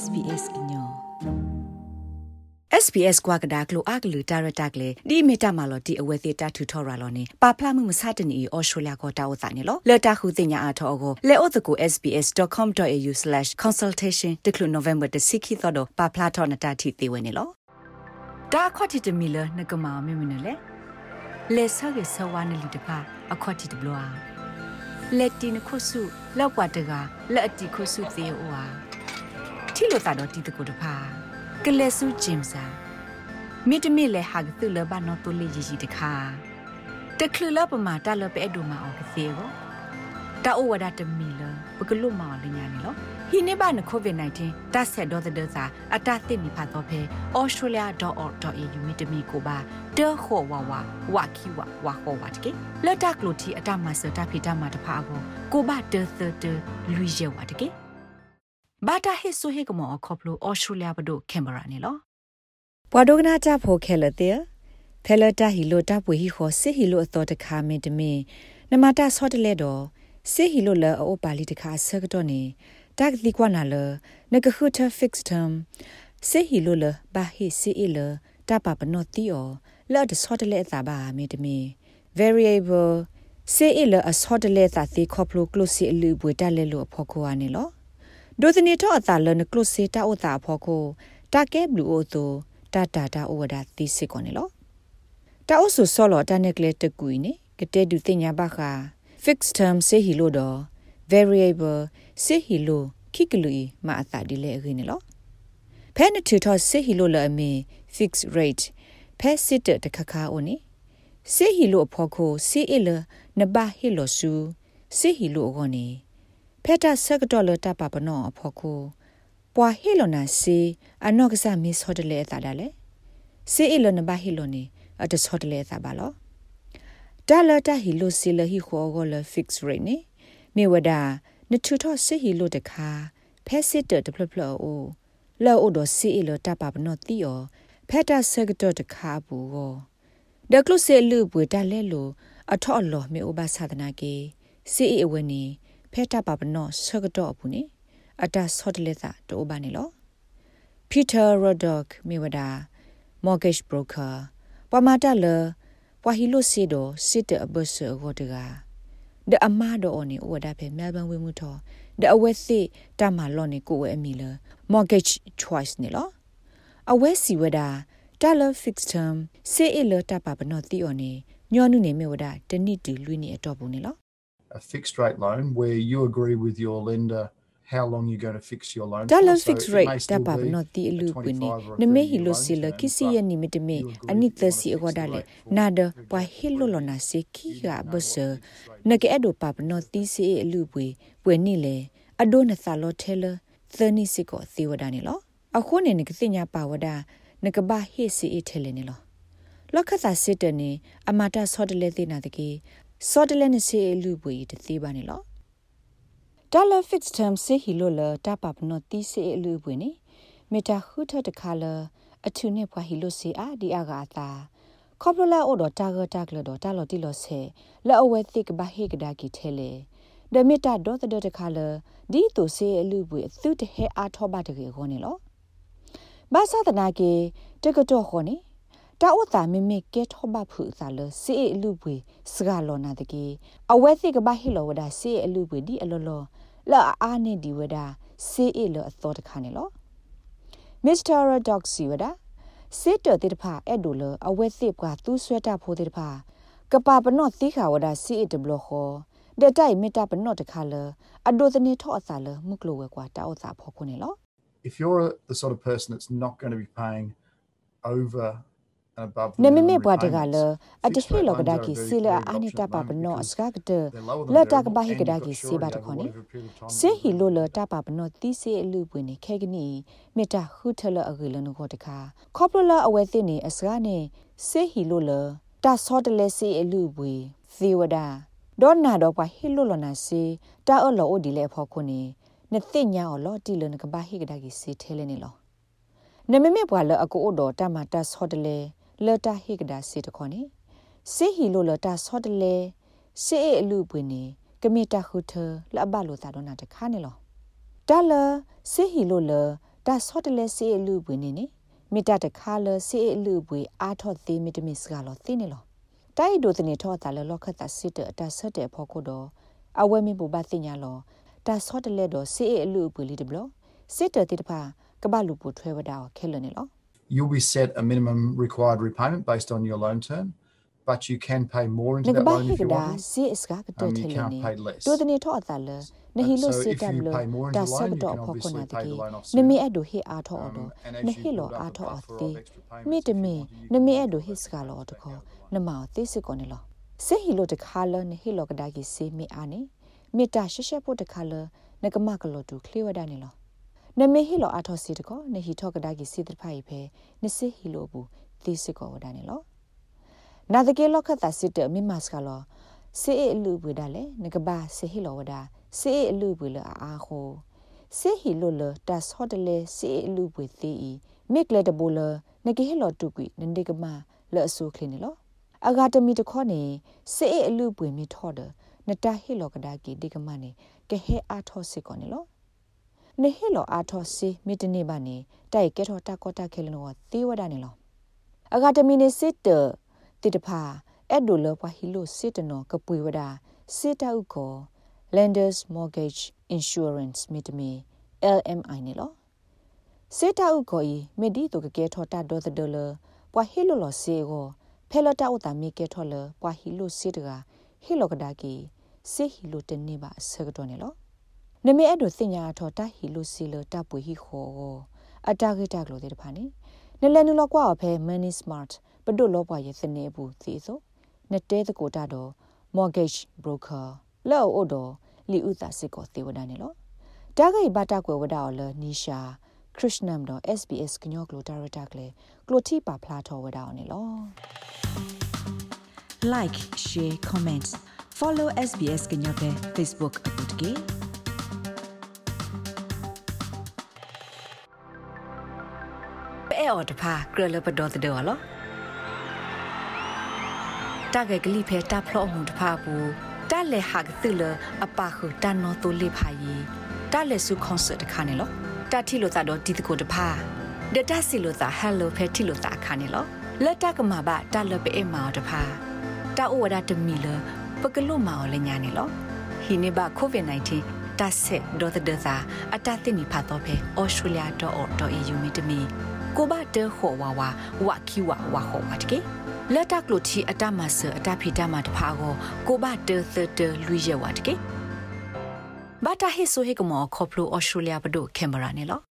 SBS ညော SBS ကွာကဒါကလိုအကလူတာရတာကလေဒီမီတာမလော်ဒီအဝဲသေးတာထူထော်ရလောနေပါဖလာမှုမစတနီအော်စတြေးလျကိုတာဝတ်နေလောလက်တာခုတင်ညာအထောကိုလေအိုတကို sbs.com.au/consultation တကလူ November တစိခိတော့ပါဖလာထော်နတာတီသေးဝနေလောဒါခွတ်တီတမီလနကမာမီမနလေလေဆာကေဆဝါနလီတပါအခွတ်တီတဘလောလက်တီနခုဆုလောက်ကွာတကလက်အတီခုဆုသေးအိုဟာ တီလိုတာတော့တီတကိုတဖာကလဲဆုဂျင်စာမိတမိလေဟာကသူလဘနောတိုလီဂျီတခါတခလလပမာတလပဲအဒူမာအော်ကသေးကိုတာအိုဝဒတမီလဘကလုမာလညာနေလောဟိနေဘာနကိုဗစ် -19 တဆက်တော့တဲ့စာအတသစ်နိဖတ်တော့ဖဲ australia.org.au မိတမီကိုပါတေခေါ်ဝဝဝခီဝဝခေါ်ဝတ်ကေလက်တကလိုတီအတမဆတာဖီတမတဖာကိုကိုပါတေသတေလူရဲဝတ်ကေ ဘာတာဟစ်ဆိုဟေကမောခေါပလို australia ဘဒိုကင်မရာနေလောဘွာဒိုကနာချဖိုခဲလတဲ့ဖဲလတာဟီလိုတာပွေဟီခေါ်စစ်ဟီလိုအတော်တခါမင်းတမင်းနမတာဆော့တလဲတော့စစ်ဟီလိုလအိုပါလီတခါဆကတော့နေတက်ဒီကွာနာလနကခုထ fixed term စေဟီလိုလဘာဟီစီအီလတပပနောတီအောလော်ဒဆော့တလေသာဘာမီတမီ variable စေအီလအဆော့တလေသာသီခေါပလိုကလုစီအလူပွေတက်လေလို့အဖို့ကိုအနေလော ဒိုသနီတော့အသာလနကလုစီတာဥတာအဖို့ကိုတာကဲဘလူအိုတိုတာတာတာဩဝဒသီစစ်ကောနေလောတာအုဆုဆောလောတာနက်ကလေတကူနေကတဲ့ဒူတင်ညာဘခါ fixed term စေဟီလို့တော့ variable စေဟီလိုခိကလူမာအတာဒီလေရင်းနော်ဖဲနတူထောစေဟီလိုလာမီ fixed rate ဖဲစစ်တခခါအိုနီစေဟီလိုအဖို့ကိုစီအီလနဘဟီလိုဆူစေဟီလိုအောနီ ဖဲတာဆက်တော်လတပပနောအဖို့ကိုပွာဟီလိုနာစီအနော့ကစားမီဆော်တလေအတာဒါလေစေအီလနဘဟီလိုနီအတဆော်တလေအတာပါလောဒါလတာဟီလိုစီလဟီခေါ်ကိုလ fixed rate နီမေဝဒါနထူထော့စစ်ဟီလို့တခါဖက်စစ်တဒပလပလောအိုလောအိုဒစီအီလိုတပါပနောတီယောဖက်တာဆက်ကတော်တခါဘူးကိုဒကလုစေလူပွေတလဲလို့အထော့လောမေဥပသဒနာကေစီအီအဝနေ ဖက်တာပါပနောဆက်ကတော်ဘူးနေအတာဆော့တလက်သာတိုးပါနေလောပီတာရိုဒက်မေဝဒါ mortgage broker ပမာတလပွာဟီလိုစီဒိုစစ်တအဘဆောဂောတကာဒအမဒိုအိုနီဝဒါဖေမဲလ်ဘန်ဝေမှုထောဒအဝဲစီတမလော်နီကိုဝဲအမီလ mortgage choice နီလောအဝဲစီဝဒါတာလ fixed term စေအလတပါပနောတီအိုနီညောနုနေမေဝဒါတနိတူလွိနေအတော့ဘူးနီလော a fixed rate loan where you agree with your lender how long you going to fix your loan dollar fixed rate ta pa no ti lu pini ne me hi lo si la kisi ye ni mit me ani ta si agoda le na da pa hi lo lo na se ki ga bus နကဲ့ဒိုပပနောတီစီအလူပွေပွေနိလေအဒိုနသလောထဲလသနိစစ်ကိုသေဝဒနေလောအခုနေနကစညာပါဝဒနကဘာဟိစီအထဲလေနေလောလောကသာစစ်တနေအမတာဆော့တလေသိနာတကေ ဆော့တလေနစီအလူပွေတသေးပါနေလောဒေါ်လာ fixed term စီဟီလိုလတပပနောတီစီအလူပွေနေမေတာခုထတခါလအထုနေဖွာဟီလိုစီအာဒီအာဂါသာခေါပလလာအိုဒတာဂတာကလဒတာလတီလဆေလာအဝဲတိကဘဟေကဒါကီထဲလေဒမီတာဒေါ်တဒတခါလဒီတိုဆေအလူပွေအသုတဟဲအားထောပါတကေခေါနေလောဘာသာတနာကေတကတော့ခေါနေ တာဥတာမိမိကဲထောဘဖူသာလစီအလူပွေစကလောနာတကေအဝဲတိကဘဟေလောဝဒါစီအလူပွေဒီအလောလောလာအာနေဒီဝဒါစီအလောအသောတခါနေလောမစ္စတာရဒေါက်စီဝဒါစစ်တတိတဖာအဲ့ဒိုလအဝဲစစ်ကသူဆွဲတာဖိုတိတဖာကပပနော့သီခါဝဒစီအတဘလခောဒတိုင်မီတာပနော့တခါလအဒိုသနေထောအစာလမှုကလိုဝဲကွာတောက်စာဖော်ခုနေလော If you're the sort of person that's not going to be paying over နမမေဘွားတကလအတဟေလောကဒါကီစီလာအာနီတာပပနောအစကကတလတကဘာဟိကဒါကီစီဘာတခေါနေစေဟီလိုလတပပနောတီစီအလူပွေနေခဲကနီမေတာခုထလအဂေလနကိုတခါခေါပလလအဝဲသိနေအစကနေစေဟီလိုလတာဆောတလဲစီအလူပွေသီဝဒဒေါနာတော့ပွားဟီလိုလနာစီတာအလောအိုဒီလေဖော်ခုနေနသိညာအလောတီလနကဘာဟိကဒါကီစီထဲလဲနေလောနမမေဘွာလအကိုအိုတော်တမတာဆောတလဲ လတာဟိကဒါစီတခေါနေစေဟီလိုလတာဆော့တလေစေအလူပွေနေကမီတာခုထလဘလိုသာတော့နာတခါနေလောတာလစေဟီလိုလဒါဆော့တလဲစီအလူပွေနေနေမိတတခါလစီအလူပွေအာထော့သေးမီတမစ်ကလောသိနေလောတိုက်ဒိုတနေထောတာလလောခတာစစ်တအဆက်တဲ့ဖို့ကိုတော့အဝဲမီပူပါသိညာလောဒါဆော့တလဲတော့စီအလူပွေလီတဘလစစ်တတိတဖာကဘလူပူထွဲဝဒါခဲလနေလော You'll be set a minimum required repayment based on your loan term. but you can pay more into that loan if you want to. Si is ga ka Um, te you can't pay less. Do the tho ata le ne hi Um, lo so se if tab you lo pay more into da the sa loan, you do can pho ko obviously na pay ti the loan off ne me sooner. ado hi a tho Um, odo and as ne you hi lo build up a a tho buffer ati of extra payments, me if de you me want to, you ne can me work ado your hi way ska lo back to out ko the loan. ne ma ti se ko ne lo se hi lo de kha lo ne hi lo ka da ki se me a ne me ta she she po de kha lo ne ka ma ka lo နမေဟီလောအထောစီတကောနဟီထောကဒါကီစီတဖိုင်ဖဲနစီဟီလိုဘူးသိစကောဝဒနေလောနာတကေလောခတာစစ်တမိမတ်ကလောစေအလူပွေဒါလေငကဘာစေဟီလောဝဒါစေအလူပွေလအာခိုစေဟီလိုလတတ်ဟော့တလေစေအလူပွေသေးဤမိကလက်တဘူလနကေဟီလောတုကွီနန္ဒီကမလောအဆူခလင်းလောအဂါတမီတခေါနေစေအလူပွေမီထော်ဒနတဟီလောကဒါကီဒီကမနေကဟဲအာထောစစ်ကောနေလော နေဟီလောအာထောစီမီတနေပါနေတိုက်ကဲထောတာကောတာခဲလနောသေဝဒနေလောအဂါတမီနေစစ်တတိတဖာအဲ့ဒိုလောပွားဟီလိုစစ်တနောကပွေဝဒစစ်တောက်ကို Lenders Mortgage Insurance မိတမီ LMI နေလောစစ်တောက်ကိုဤမီဒီတိုကကဲထောတာဒေါ်ဒလပွားဟီလိုလောစေကိုဖဲလတာဥတာမီကဲထောလပွားဟီလိုစစ်တကဟီလိုကဒါကီစစ်ဟီလိုတနေပါဆကတော့နေလော နမေအဲ့ဒိုစညာထောတာဟီလိုစီလတာပွေဟီခောအတာဂေတာကလိုတဲ့တဖာနေနလဲနူလောကွာအဖဲ Money Smart ပဒုလောပွားရဲ့စနေဘူးသီဆိုနတဲတကိုတာတော့ mortgage broker လောအိုတော့လီဥတာစစ်ကိုသေဝဒနေလောတာဂိဘတာကွယ်ဝဒါော်လနီရှာခရစ်နမ်တော့ SBS ကညောကလိုဒါရတာကလေကလိုတီပါဖလာထောဝဒါော်နေလော like share comments follow SBS ကညောပဲ Facebook အပုတ်ကေ ပဲအော်တဖာကရလပဒေါ်တဲ့လောတာဂေကလိဖေတာဖလောမှုတဖာဘူးတာလေဟာကသလအပါခုတန်နော်တူလိဖာယီတာလေဆုကွန်ဆာတခါနေလောတာတီလိုတာတော့ဒီတကိုတဖာဒတာစီလိုတာဟယ်လိုဖေတီလိုတာခါနေလောလက်တကမှာပါတာလပေအမောတဖာတာအိုဝဒတမီလပကလုမောလညာနေလောဟိနေဘကိုဗစ် -19 တာဆက်ဒေါ်တဲ့သာအတသိနေဖတ်တော့ဖေ australia.org.au မီတမီကိုဘတဲခေါ်ဝါဝါဝါခီဝါဝါခေါ်ဝါတကေလက်တကလို့ချီအတမဆအတဖီတမတဖာကိုကိုဘတဲသတဲလူရဲဝါတကေဘာတာဟိဆိုဟေကမောခေါပလိုအော်စတြေးလျဘဒိုကင်မရာနေလော